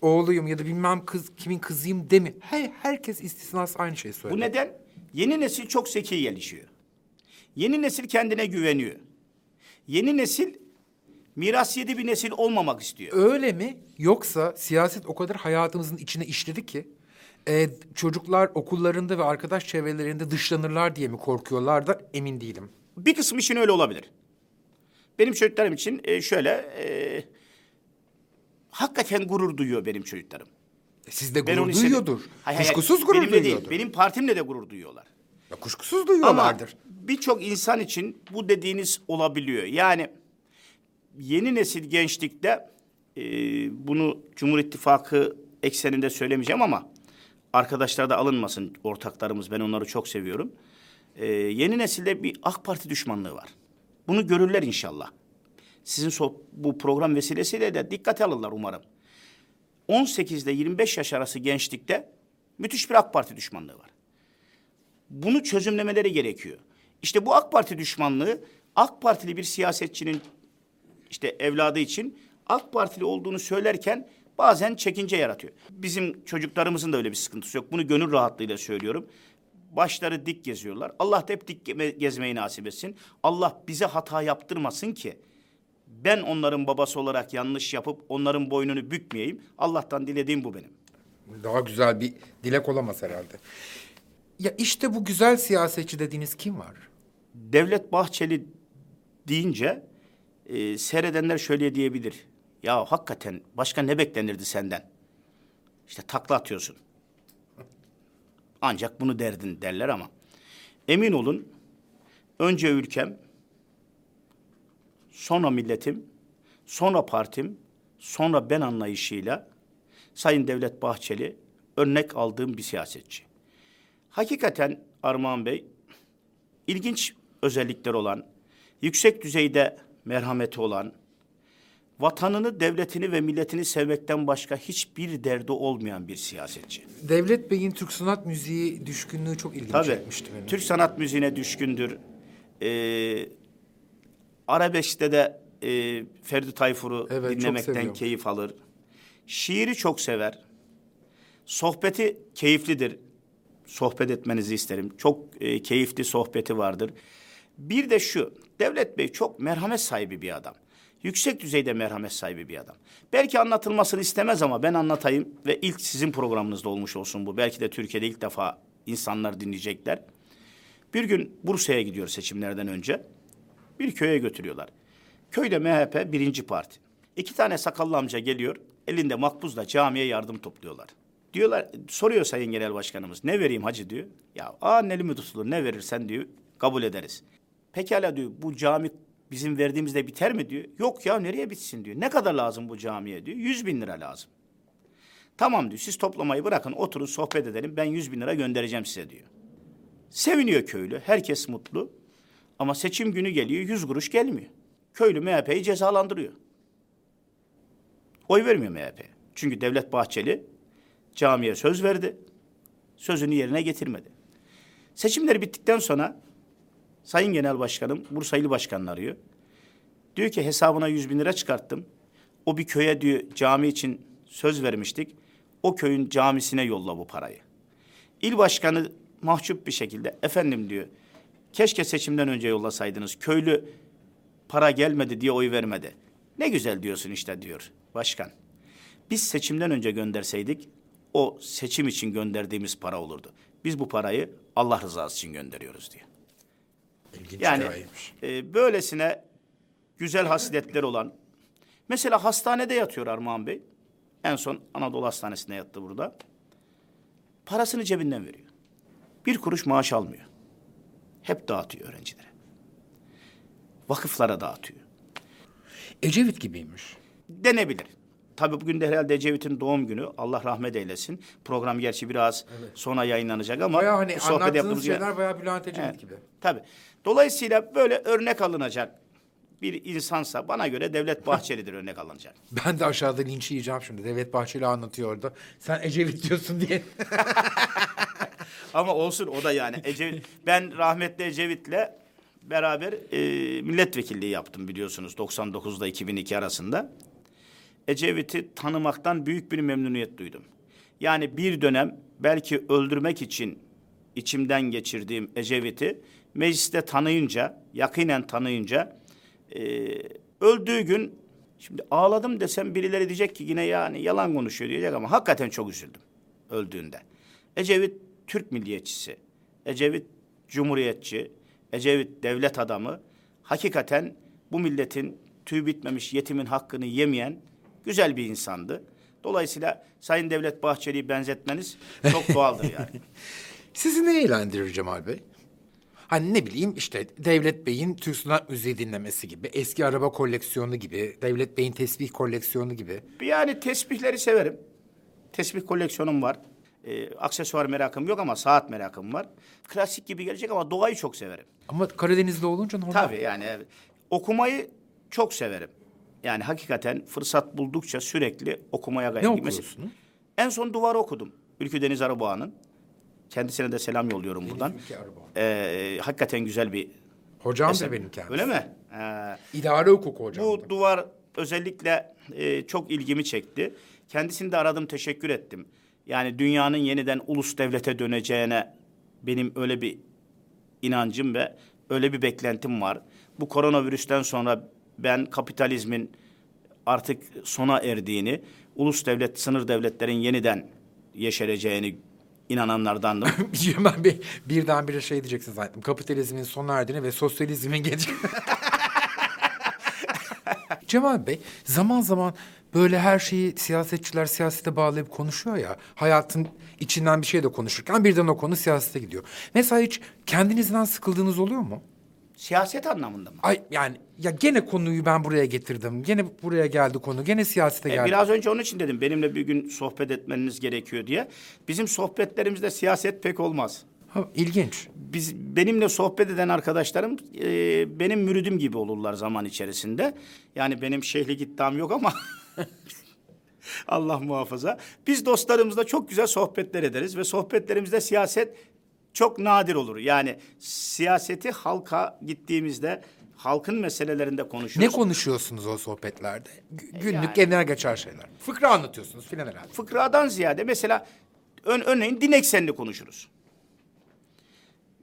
S2: oğluyum ya da bilmem kız kimin kızıyım demi. Her, herkes istisnası aynı şeyi söyledi.
S1: Bu neden? Yeni nesil çok zeki gelişiyor. Yeni nesil kendine güveniyor. Yeni nesil miras yedi bir nesil olmamak istiyor.
S2: Öyle mi? Yoksa siyaset o kadar hayatımızın içine işledi ki e, çocuklar okullarında ve arkadaş çevrelerinde dışlanırlar diye mi korkuyorlar da emin değilim.
S1: Bir kısmı için öyle olabilir. Benim çocuklarım için e, şöyle... e, hakikaten gurur duyuyor benim çocuklarım.
S2: E, Siz de
S1: Ben
S2: gurur duyuyordur.
S1: Hayır, hayır,
S2: kuşkusuz gurur
S1: benimle değil,
S2: duyuyordur.
S1: benim partimle de gurur duyuyorlar.
S2: Ya kuşkusuz
S1: Ama
S2: duyuyorlardır.
S1: birçok insan için bu dediğiniz olabiliyor. Yani yeni nesil gençlikte e, bunu Cumhur İttifakı ekseninde söylemeyeceğim ama arkadaşlar da alınmasın ortaklarımız ben onları çok seviyorum. E, yeni nesilde bir AK Parti düşmanlığı var. Bunu görürler inşallah. Sizin so- bu program vesilesiyle de dikkate alırlar umarım. 18 ile 25 yaş arası gençlikte Müthiş bir AK Parti düşmanlığı var. Bunu çözümlemeleri gerekiyor. İşte bu AK Parti düşmanlığı AK Partili bir siyasetçinin işte evladı için AK Partili olduğunu söylerken bazen çekince yaratıyor. Bizim çocuklarımızın da öyle bir sıkıntısı yok. Bunu gönül rahatlığıyla söylüyorum. Başları dik geziyorlar. Allah da hep dik ge- gezmeyi nasip etsin. Allah bize hata yaptırmasın ki ben onların babası olarak yanlış yapıp onların boynunu bükmeyeyim. Allah'tan dilediğim bu benim.
S2: Daha güzel bir dilek olamaz herhalde. Ya işte bu güzel siyasetçi dediğiniz kim var?
S1: Devlet Bahçeli deyince e, seyredenler şöyle diyebilir. Ya hakikaten başka ne beklenirdi senden? İşte takla atıyorsun. Ancak bunu derdin derler ama emin olun önce ülkem, sonra milletim, sonra partim, sonra ben anlayışıyla Sayın Devlet Bahçeli örnek aldığım bir siyasetçi. Hakikaten Armağan Bey ilginç özellikleri olan, yüksek düzeyde merhameti olan, vatanını, devletini ve milletini sevmekten başka hiçbir derdi olmayan bir siyasetçi.
S2: Devlet Bey'in Türk sanat müziği düşkünlüğü çok ilgimi
S1: Tabii.
S2: çekmişti benim.
S1: Türk sanat müziğine düşkündür. Ee, arabeşte de e, Ferdi Tayfur'u
S2: Evet,
S1: dinlemekten keyif alır. Şiiri çok sever. Sohbeti keyiflidir. Sohbet etmenizi isterim. Çok e, keyifli sohbeti vardır. Bir de şu, Devlet Bey çok merhamet sahibi bir adam. Yüksek düzeyde merhamet sahibi bir adam. Belki anlatılmasını istemez ama ben anlatayım ve ilk sizin programınızda olmuş olsun bu. Belki de Türkiye'de ilk defa insanlar dinleyecekler. Bir gün Bursa'ya gidiyor seçimlerden önce. Bir köye götürüyorlar. Köyde MHP birinci parti. İki tane sakallı amca geliyor. Elinde makbuzla camiye yardım topluyorlar. Diyorlar, soruyor Sayın Genel Başkanımız. Ne vereyim hacı diyor. Ya aa elimi tutulur ne verirsen diyor kabul ederiz. Pekala diyor bu cami bizim verdiğimizde biter mi diyor. Yok ya nereye bitsin diyor. Ne kadar lazım bu camiye diyor. Yüz bin lira lazım. Tamam diyor siz toplamayı bırakın oturun sohbet edelim ben yüz bin lira göndereceğim size diyor. Seviniyor köylü. Herkes mutlu. Ama seçim günü geliyor. Yüz kuruş gelmiyor. Köylü MHP'yi cezalandırıyor. Oy vermiyor MHP. Çünkü Devlet Bahçeli camiye söz verdi. Sözünü yerine getirmedi. Seçimler bittikten sonra Sayın Genel Başkanım Bursa İl Başkanı'nı arıyor. Diyor ki hesabına yüz bin lira çıkarttım. O bir köye diyor cami için söz vermiştik. O köyün camisine yolla bu parayı. İl başkanı mahcup bir şekilde efendim diyor. Keşke seçimden önce yollasaydınız. Köylü para gelmedi diye oy vermedi. Ne güzel diyorsun işte diyor başkan. Biz seçimden önce gönderseydik o seçim için gönderdiğimiz para olurdu. Biz bu parayı Allah rızası için gönderiyoruz diyor.
S2: İlginç
S1: Yani
S2: hikayeymiş.
S1: e, böylesine güzel hasletler olan mesela hastanede yatıyor Armağan Bey. En son Anadolu Hastanesi'nde yattı burada. Parasını cebinden veriyor. Bir kuruş maaş almıyor. Hep dağıtıyor öğrencilere. Vakıflara dağıtıyor.
S2: Ecevit gibiymiş.
S1: Denebilir. Tabii bugün de herhalde Ecevit'in doğum günü. Allah rahmet eylesin. Program gerçi biraz sonra yayınlanacak ama
S2: Bayağı hani
S1: sohbet
S2: anlattığınız
S1: yaptığımız
S2: şeyler bayağı Bülent Ecevit
S1: Evet,
S2: gibi.
S1: Tabii. Dolayısıyla böyle örnek alınacak bir insansa bana göre Devlet Bahçeli'dir örnek alınacak.
S2: Ben de aşağıda linç yiyeceğim şimdi. Devlet Bahçeli anlatıyor orada. Sen Ecevit diyorsun diye.
S1: Ama olsun o da yani. Ecevit, ben rahmetli Ecevit'le beraber e, milletvekilliği yaptım biliyorsunuz 99'da 2002 arasında. Ecevit'i tanımaktan büyük bir memnuniyet duydum. Yani bir dönem belki öldürmek için içimden geçirdiğim Ecevit'i mecliste tanıyınca, yakinen tanıyınca e, öldüğü gün şimdi ağladım desem birileri diyecek ki yine yani yalan konuşuyor diyecek ama hakikaten çok üzüldüm öldüğünde. Ecevit Türk milliyetçisi, Ecevit cumhuriyetçi, Ecevit devlet adamı hakikaten bu milletin tüy bitmemiş yetimin hakkını yemeyen güzel bir insandı. Dolayısıyla Sayın Devlet Bahçeli'yi benzetmeniz çok doğaldır yani.
S2: Sizi ne eğlendirir Cemal Bey? Hani ne bileyim işte Devlet Bey'in Türk sanat müziği dinlemesi gibi, eski araba koleksiyonu gibi, Devlet Bey'in tesbih koleksiyonu gibi.
S1: Yani tesbihleri severim. Tesbih koleksiyonum var. Ee, aksesuar merakım yok ama saat merakım var. Klasik gibi gelecek ama doğayı çok severim.
S2: Ama Karadeniz'de olunca normal.
S1: Tabii yani evet. okumayı çok severim. Yani hakikaten fırsat buldukça sürekli okumaya gayret.
S2: Ne
S1: Mesela
S2: okuyorsunuz?
S1: En son duvarı okudum. Ülkü Deniz Arıboğa'nın. Kendisine de selam yolluyorum buradan.
S2: Ülke Arıboğa.
S1: Ee, hakikaten güzel bir
S2: Hocam
S1: eser.
S2: da benim kendisi.
S1: Öyle mi? Ee,
S2: İdare hukuku hocam.
S1: bu duvar özellikle e, çok ilgimi çekti. Kendisini de aradım, teşekkür ettim. Yani dünyanın yeniden ulus devlete döneceğine benim öyle bir inancım ve öyle bir beklentim var. Bu koronavirüsten sonra ben kapitalizmin artık sona erdiğini, ulus devlet, sınır devletlerin yeniden yeşereceğini inananlardandım.
S2: ben bir, birdenbire şey diyeceksin zannettim. Kapitalizmin sona erdiğini ve sosyalizmin geç... Cemal Bey zaman zaman böyle her şeyi siyasetçiler siyasete bağlayıp konuşuyor ya. Hayatın içinden bir şey de konuşurken birden o konu siyasete gidiyor. Mesela hiç kendinizden sıkıldığınız oluyor mu?
S1: Siyaset anlamında mı?
S2: Ay yani ya gene konuyu ben buraya getirdim. Gene buraya geldi konu. Gene siyasete
S1: E,
S2: geldi.
S1: biraz önce onun için dedim benimle bir gün sohbet etmeniz gerekiyor diye. Bizim sohbetlerimizde siyaset pek olmaz.
S2: Ha, ilginç.
S1: Biz benimle sohbet eden arkadaşlarım e, benim müridim gibi olurlar zaman içerisinde. Yani benim şeyhlik iddiam yok ama Allah muhafaza. Biz dostlarımızla çok güzel sohbetler ederiz ve sohbetlerimizde siyaset çok nadir olur. Yani siyaseti halka gittiğimizde halkın meselelerinde
S2: Ne
S1: konuşuruz.
S2: konuşuyorsunuz o sohbetlerde? Gü- Günlük
S1: Yani-
S2: genel geçer şeyler. Fıkra anlatıyorsunuz filan herhalde.
S1: fıkradan ziyade mesela ön, örneğin din eksenli konuşuruz.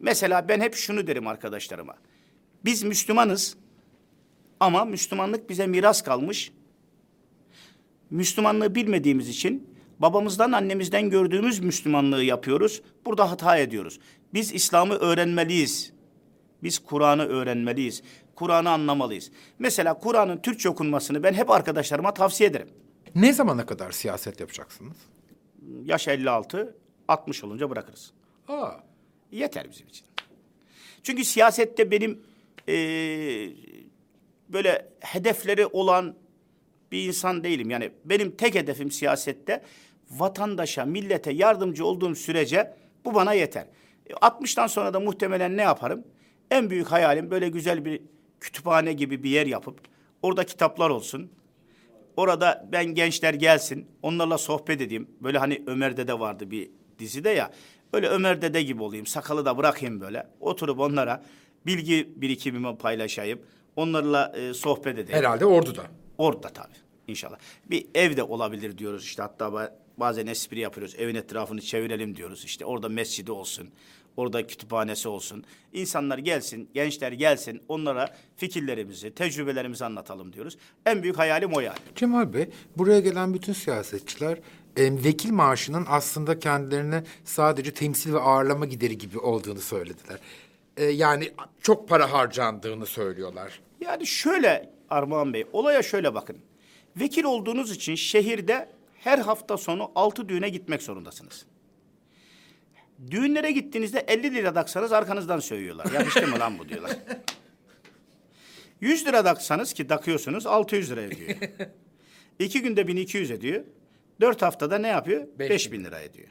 S1: Mesela ben hep şunu derim arkadaşlarıma. Biz Müslümanız ama Müslümanlık bize miras kalmış. Müslümanlığı bilmediğimiz için babamızdan annemizden gördüğümüz Müslümanlığı yapıyoruz. Burada hata ediyoruz. Biz İslam'ı öğrenmeliyiz. Biz Kur'an'ı öğrenmeliyiz. Kur'an'ı anlamalıyız. Mesela Kur'an'ın Türkçe okunmasını ben hep arkadaşlarıma tavsiye ederim.
S2: Ne zamana kadar siyaset yapacaksınız?
S1: Yaş 56, 60 olunca bırakırız.
S2: Aa,
S1: Yeter bizim için. Çünkü siyasette benim eee, böyle hedefleri olan bir insan değilim. Yani benim tek hedefim siyasette vatandaşa, millete yardımcı olduğum sürece bu bana yeter. E, 60'tan sonra da muhtemelen ne yaparım? En büyük hayalim böyle güzel bir kütüphane gibi bir yer yapıp orada kitaplar olsun. Orada ben gençler gelsin, onlarla sohbet edeyim. Böyle hani Ömer Dede vardı bir dizide ya. Öyle Ömer Dede gibi olayım, sakalı da bırakayım böyle. Oturup onlara bilgi birikimimi paylaşayım. Onlarla e, sohbet edeyim.
S2: herhalde orduda.
S1: Orada tabii inşallah. Bir evde olabilir diyoruz işte hatta bazen espri yapıyoruz. Evin etrafını çevirelim diyoruz. İşte orada mescidi olsun. Orada kütüphanesi olsun. İnsanlar gelsin, gençler gelsin. Onlara fikirlerimizi, tecrübelerimizi anlatalım diyoruz. En büyük hayalim o yani.
S2: Cemal Bey, buraya gelen bütün siyasetçiler e, vekil maaşının aslında kendilerine sadece temsil ve ağırlama gideri gibi olduğunu söylediler. E, yani çok para harcandığını söylüyorlar.
S1: Yani şöyle Armağan Bey, olaya şöyle bakın. Vekil olduğunuz için şehirde her hafta sonu altı düğüne gitmek zorundasınız. Düğünlere gittiğinizde 50 lira daksanız arkanızdan söylüyorlar. Yakıştı mı lan bu diyorlar. 100 lira daksanız ki dakıyorsunuz 600 lira ediyor. İki günde 1200 ediyor. Dört haftada ne yapıyor?
S2: Beş
S1: 5000 lira ediyor.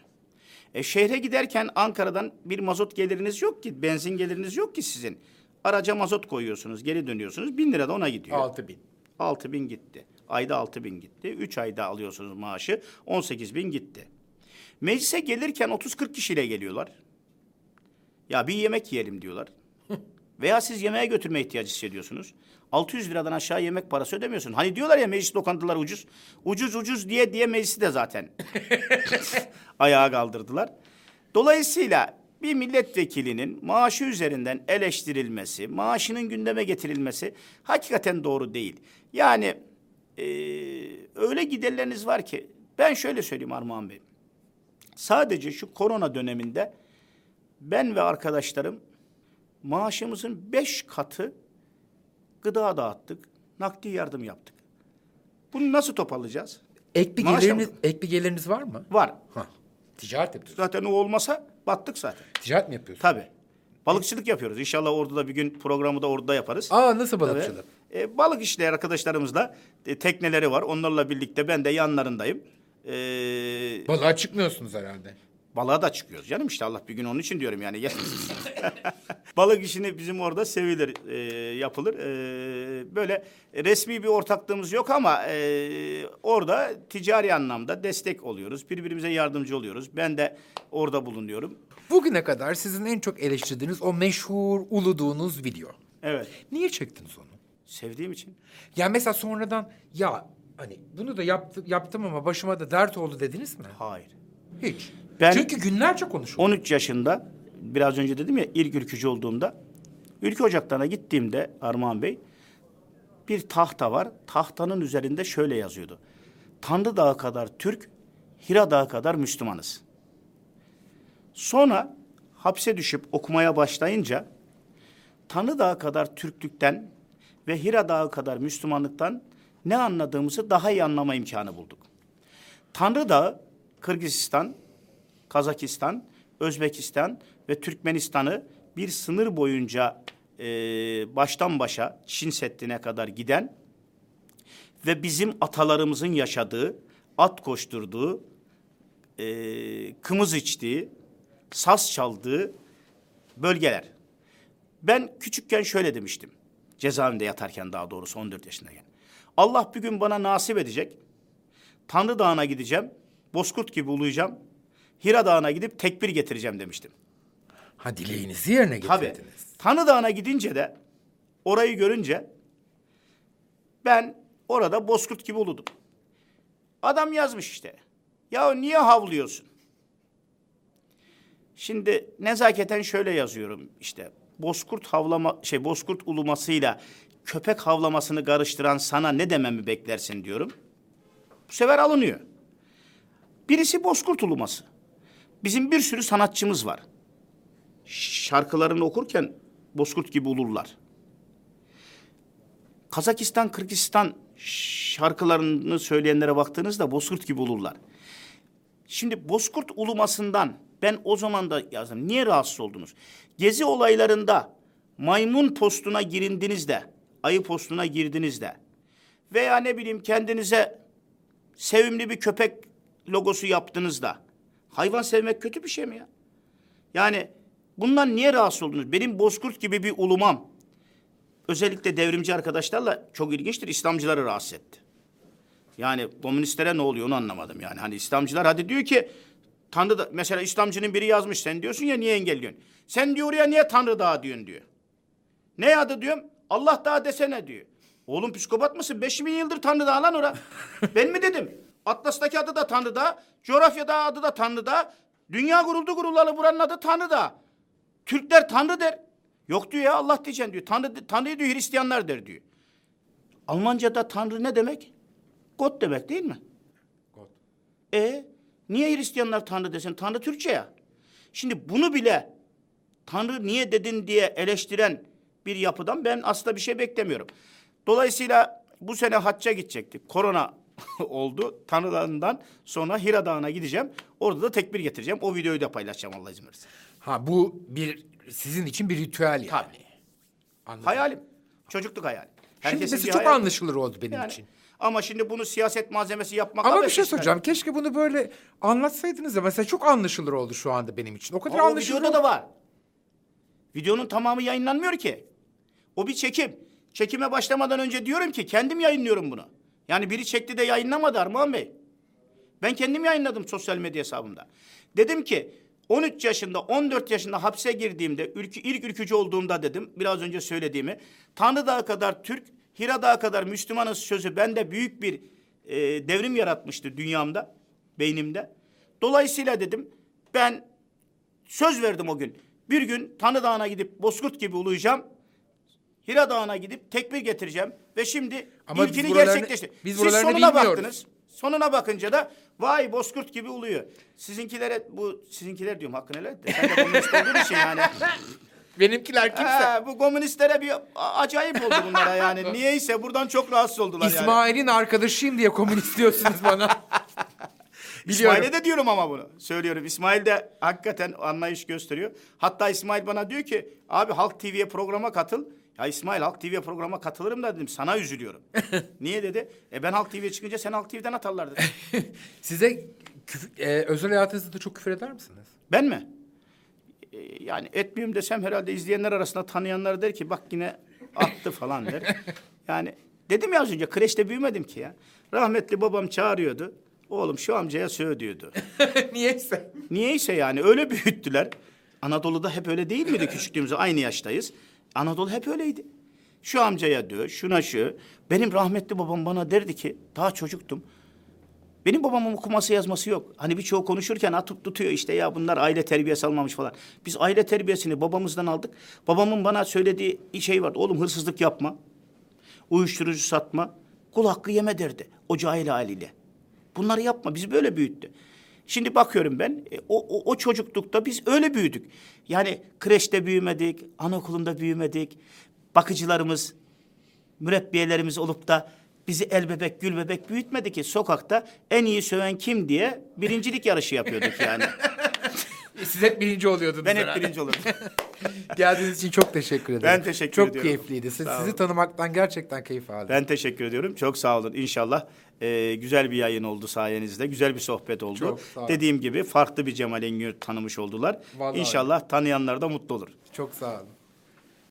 S1: E şehre giderken Ankara'dan bir mazot geliriniz yok ki, benzin geliriniz yok ki sizin. Araca mazot koyuyorsunuz, geri dönüyorsunuz. Bin lira da ona gidiyor.
S2: Altı bin.
S1: Altı bin gitti. Ayda altı bin gitti. Üç ayda alıyorsunuz maaşı. On sekiz bin gitti. Meclise gelirken 30-40 kişiyle geliyorlar. Ya bir yemek yiyelim diyorlar. Veya siz yemeğe götürme ihtiyacı hissediyorsunuz. 600 liradan aşağı yemek parası ödemiyorsun. Hani diyorlar ya meclis lokantaları ucuz. Ucuz ucuz diye diye meclisi de zaten ayağa kaldırdılar. Dolayısıyla bir milletvekilinin maaşı üzerinden eleştirilmesi, maaşının gündeme getirilmesi hakikaten doğru değil. Yani eee, öyle giderleriniz var ki ben şöyle söyleyeyim Armağan Bey. Sadece şu korona döneminde ben ve arkadaşlarım maaşımızın beş katı gıda dağıttık, nakdi yardım yaptık. Bunu nasıl toparlayacağız?
S2: Ek bir
S1: Maaş
S2: geliriniz, ek bir geliriniz var mı?
S1: Var.
S2: Ha. Ticaret yapıyorsunuz.
S1: Zaten o olmasa battık zaten.
S2: Ticaret mi yapıyorsunuz?
S1: Tabii. Balıkçılık yapıyoruz. İnşallah orada da bir gün programı da orada yaparız.
S2: Aa nasıl
S1: Tabii. E, balık işleyen arkadaşlarımızla e, tekneleri var. Onlarla birlikte ben de yanlarındayım. E,
S2: Balığa çıkmıyorsunuz herhalde.
S1: Balığa da çıkıyoruz canım işte Allah bir gün onun için diyorum yani. Balık işini bizim orada sevilir, e, yapılır. E, böyle resmi bir ortaklığımız yok ama e, orada ticari anlamda destek oluyoruz. Birbirimize yardımcı oluyoruz. Ben de orada bulunuyorum.
S2: Bugüne kadar sizin en çok eleştirdiğiniz o meşhur uluduğunuz video.
S1: Evet.
S2: Niye çektiniz onu?
S1: Sevdiğim için.
S2: Yani mesela sonradan ya hani bunu da yaptım, yaptım ama başıma da dert oldu dediniz mi?
S1: Hayır.
S2: Hiç.
S1: Ben-
S2: Çünkü günlerce konuşuldu.
S1: 13 yaşında biraz önce dedim ya ilk ülkücü olduğumda ülke ocaklarına gittiğimde Armağan Bey bir tahta var. Tahtanın üzerinde şöyle yazıyordu. Tanrı Dağı kadar Türk, Hira Dağı kadar Müslümanız. Sonra hapse düşüp okumaya başlayınca Tanrı Dağı kadar Türklükten ve Hira Dağı kadar Müslümanlıktan ne anladığımızı daha iyi anlama imkanı bulduk. Tanrı Dağı, Kırgızistan, Kazakistan, Özbekistan ve Türkmenistan'ı bir sınır boyunca e, baştan başa Çin Seddi'ne kadar giden ve bizim atalarımızın yaşadığı, at koşturduğu, e, kımız içtiği, saz çaldığı bölgeler. Ben küçükken şöyle demiştim. Cezaevinde yatarken daha doğrusu 14 yaşındayken. Allah bir gün bana nasip edecek. Tanrı Dağı'na gideceğim. Bozkurt gibi uluyacağım. Hira Dağı'na gidip tekbir getireceğim demiştim.
S2: Ha dileğinizi yerine
S1: Tabii.
S2: getirdiniz.
S1: Tanrı Dağı'na gidince de orayı görünce ben orada bozkurt gibi uludum. Adam yazmış işte. Ya niye havlıyorsun? Şimdi nezaketen şöyle yazıyorum işte. Bozkurt havlama şey bozkurt ulumasıyla köpek havlamasını karıştıran sana ne dememi beklersin diyorum. Bu sefer alınıyor. Birisi bozkurt uluması. Bizim bir sürü sanatçımız var şarkılarını okurken bozkurt gibi ulurlar. Kazakistan, Kırgızistan şarkılarını söyleyenlere baktığınızda bozkurt gibi ulurlar. Şimdi bozkurt ulumasından ben o zaman da yazdım. Niye rahatsız oldunuz? Gezi olaylarında maymun postuna girindinizde, ayı postuna girdinizde veya ne bileyim kendinize sevimli bir köpek logosu yaptığınızda hayvan sevmek kötü bir şey mi ya? Yani bundan niye rahatsız oldunuz? Benim bozkurt gibi bir ulumam özellikle devrimci arkadaşlarla çok ilginçtir. İslamcıları rahatsız etti. Yani komünistlere ne oluyor onu anlamadım yani. Hani İslamcılar hadi diyor ki Tanrı da, mesela İslamcının biri yazmış sen diyorsun ya niye engelliyorsun? Sen diyor ya niye Tanrı Dağı diyorsun diyor. Ne adı diyorum? Allah Dağı desene diyor. Oğlum psikopat mısın? Beş bin yıldır Tanrı Dağı lan ora. ben mi dedim? Atlas'taki adı da Tanrı Dağı, coğrafyada adı da Tanrı Dağı. Dünya kuruldu kurulalı buranın adı Tanrı Dağı. Türkler Tanrı der. Yok diyor ya Allah diyeceksin diyor. Tanrı, Tanrı'yı diyor Hristiyanlar der diyor. Almanca'da Tanrı ne demek? God demek değil mi?
S2: God.
S1: E niye Hristiyanlar Tanrı desin? Tanrı Türkçe ya. Şimdi bunu bile Tanrı niye dedin diye eleştiren bir yapıdan ben aslında bir şey beklemiyorum. Dolayısıyla bu sene hacca gidecektik. Korona oldu. Tanrılarından sonra Hira Dağı'na gideceğim. Orada da tekbir getireceğim. O videoyu da paylaşacağım Allah izin verirse.
S2: Ha bu bir sizin için bir ritüel yani.
S1: Tabii.
S2: Anladım.
S1: Hayalim. Çocukluk hayalim.
S2: Şimdi
S1: Herkesin
S2: mesela
S1: bir
S2: çok
S1: hayali.
S2: anlaşılır oldu benim
S1: Yani.
S2: için.
S1: Ama şimdi bunu siyaset malzemesi yapmakla
S2: Ama bir şey soracağım. Keşke bunu böyle anlatsaydınız da mesela çok anlaşılır oldu şu anda benim için. O kadar
S1: Ama o
S2: anlaşılır.
S1: videoda da var. Videonun tamamı yayınlanmıyor ki. O bir çekim. Çekime başlamadan önce diyorum ki kendim yayınlıyorum bunu. Yani biri çekti de yayınlamadı Armağan Bey. Ben kendim yayınladım sosyal medya hesabımda. Dedim ki 13 yaşında 14 yaşında hapse girdiğimde ülkü, ilk ülkücü olduğumda dedim biraz önce söylediğimi Tanrı Dağı kadar Türk Hira Dağı kadar Müslümanız sözü bende büyük bir e, devrim yaratmıştı dünyamda beynimde. Dolayısıyla dedim ben söz verdim o gün. Bir gün Tanrı Dağı'na gidip Bozkurt gibi uluyacağım. Hira Dağı'na gidip tekbir getireceğim. Ve şimdi
S2: Ama biz
S1: ilkini
S2: buralarını-
S1: gerçekleşti.
S2: biz
S1: Siz sonuna
S2: bilmiyoruz.
S1: baktınız. Sonuna bakınca da vay Bozkurt gibi uluyor. Sizinkilere bu sizinkiler diyorum hakkını helal et de. Sen de olduğun için yani.
S2: Benimkiler kimse.
S1: Ha, bu komünistlere bir acayip oldu bunlara yani. Niyeyse buradan çok rahatsız oldular yani.
S2: İsmail'in arkadaşıyım diye komünist diyorsunuz bana. Biliyorum.
S1: İsmail'e de diyorum ama bunu. Söylüyorum. İsmail de hakikaten anlayış gösteriyor. Hatta İsmail bana diyor ki abi Halk TV'ye programa katıl. Ya İsmail Halk TV'ye programa katılırım da dedim sana üzülüyorum. Niye dedi? E ben Halk TV'ye çıkınca sen Halk TV'den atarlar dedi.
S2: Size Küfür- e, özel hayatınızda da çok küfür eder misiniz?
S1: Ben mi? Ee, yani etmiyorum desem herhalde izleyenler arasında tanıyanlar der ki bak yine attı falan der. Yani dedim ya az önce kreşte büyümedim ki ya. Rahmetli babam çağırıyordu. Oğlum şu amcaya söyle diyordu.
S2: Niyeyse.
S1: Niyeyse yani öyle büyüttüler. Anadolu'da hep öyle değil miydi küçüklüğümüzde aynı yaştayız. Anadolu hep öyleydi. Şu amcaya dö, şuna şu. Benim rahmetli babam bana derdi ki daha çocuktum. Benim babamın okuması yazması yok. Hani birçoğu konuşurken atıp tutuyor işte ya bunlar aile terbiyesi almamış falan. Biz aile terbiyesini babamızdan aldık. Babamın bana söylediği şey vardı. Oğlum hırsızlık yapma. Uyuşturucu satma. Kul hakkı yeme derdi. O cahil haliyle. Bunları yapma. Bizi böyle büyüttü. Şimdi bakıyorum ben e, o, o, o çocuklukta biz öyle büyüdük. Yani kreşte büyümedik, anaokulunda büyümedik. Bakıcılarımız, mürebbiyelerimiz olup da bizi el bebek gül bebek büyütmedi ki sokakta en iyi söven kim diye birincilik yarışı yapıyorduk yani.
S2: Siz hep birinci oluyordunuz
S1: ben hep
S2: herhalde.
S1: birinci olurdum.
S2: Geldiğiniz için çok teşekkür ederim.
S1: Ben teşekkür
S2: çok
S1: ediyorum.
S2: keyifliydi. Siz-
S1: Sağ
S2: sizi
S1: olun.
S2: tanımaktan gerçekten keyif aldım.
S1: Ben teşekkür ediyorum. Çok sağ olun. İnşallah e, güzel bir yayın oldu sayenizde. Güzel bir sohbet oldu.
S2: Çok sağ olun.
S1: Dediğim gibi farklı bir Cemal Engin tanımış oldular.
S2: Vallahi.
S1: İnşallah tanıyanlar da mutlu olur.
S2: Çok sağ olun.